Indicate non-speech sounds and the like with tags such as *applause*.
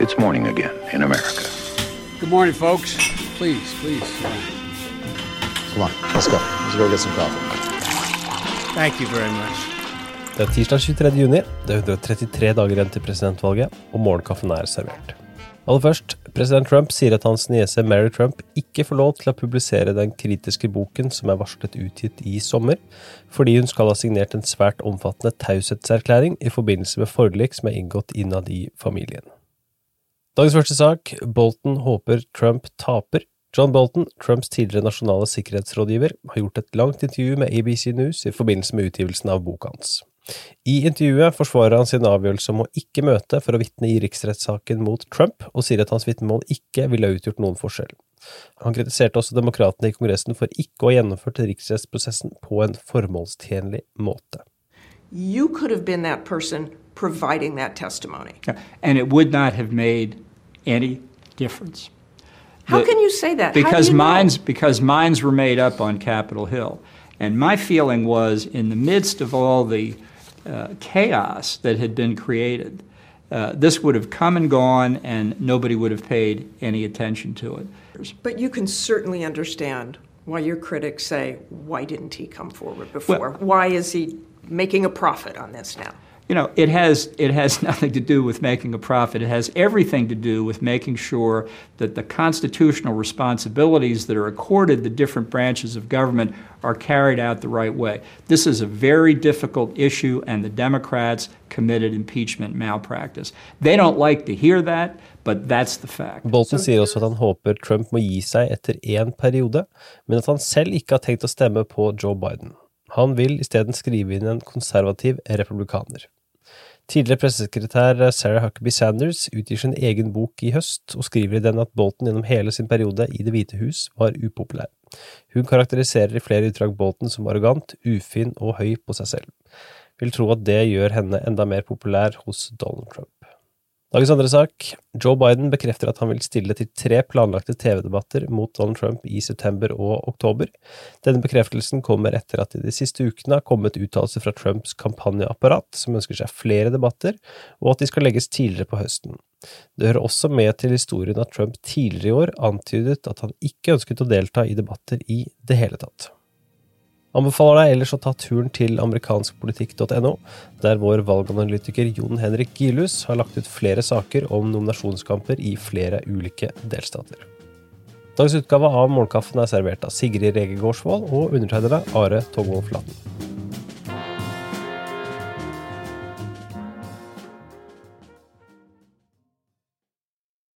It's morning again in America. Good morning, folks. Please, please. Come on, let's go. Let's go get some coffee. Thank you very much. Det er tirsdag 23. juni. Det er 133 dager igjen til presidentvalget, og morgenkaffen er servert. Aller først, president Trump sier at hans niese Mary Trump ikke får lov til å publisere den kritiske boken som er varslet utgitt i sommer, fordi hun skal ha signert en svært omfattende taushetserklæring i forbindelse med forlik som er inngått innad i familien. Dagens første sak, Bolton håper Trump taper. John Bolton, Trumps tidligere nasjonale sikkerhetsrådgiver, har gjort et langt intervju med ABC News i forbindelse med utgivelsen av boka hans. I intervjuet forsvarer han sin avgjørelse om å ikke møte for å vitne i riksrettssaken mot Trump, og sier at hans vitnemål ikke ville ha utgjort noen forskjell. Han kritiserte også demokratene i Kongressen for ikke å ha gjennomført riksrettsprosessen på en formålstjenlig måte. You could have been that person providing that testimony. And it would not have made any difference. How The- can you say that? Because you know? minds, because minds were made up on Capitol Hill. And my feeling was, in the midst of all the uh, chaos that had been created, uh, this would have come and gone, and nobody would have paid any attention to it. But you can certainly understand why your critics say, why didn't he come forward before? why is he making a profit on this now? You know, it has it has *laughs* nothing to do with making a profit. It has everything to do with making sure that the constitutional responsibilities that are accorded the different branches of government are carried out the right way. This is a very difficult issue, and the Democrats committed impeachment malpractice. They don't like to hear that, but that's the fact. Bolton sier også at han håper Trump må gi seg etter én periode, men at han selv ikke har tenkt å stemme på Joe Biden. Han vil isteden skrive inn en konservativ republikaner. Tidligere pressesekretær Sarah Huckabee Sanders utgir sin egen bok i høst, og skriver i den at Bolton gjennom hele sin periode i Det hvite hus var upopulær. Hun karakteriserer i flere utdrag Bolton som arrogant, ufin og høy på seg selv. Vil tro at det gjør henne enda mer populær hos Donald Trump. Dagens andre sak. Joe Biden bekrefter at han vil stille til tre planlagte TV-debatter mot Donald Trump i september og oktober. Denne bekreftelsen kommer etter at det de siste ukene har kommet uttalelser fra Trumps kampanjeapparat, som ønsker seg flere debatter, og at de skal legges tidligere på høsten. Det hører også med til historien at Trump tidligere i år antydet at han ikke ønsket å delta i debatter i det hele tatt. Anbefaler deg ellers å ta turen til amerikanskpolitikk.no, der vår valganalytiker Jon Henrik Gilhus har lagt ut flere saker om nominasjonskamper i flere ulike delstater. Dagens utgave av Morgenkaffen er servert av Sigrid Rege Gårdsvold og undertegnede Are Togvold Flaten.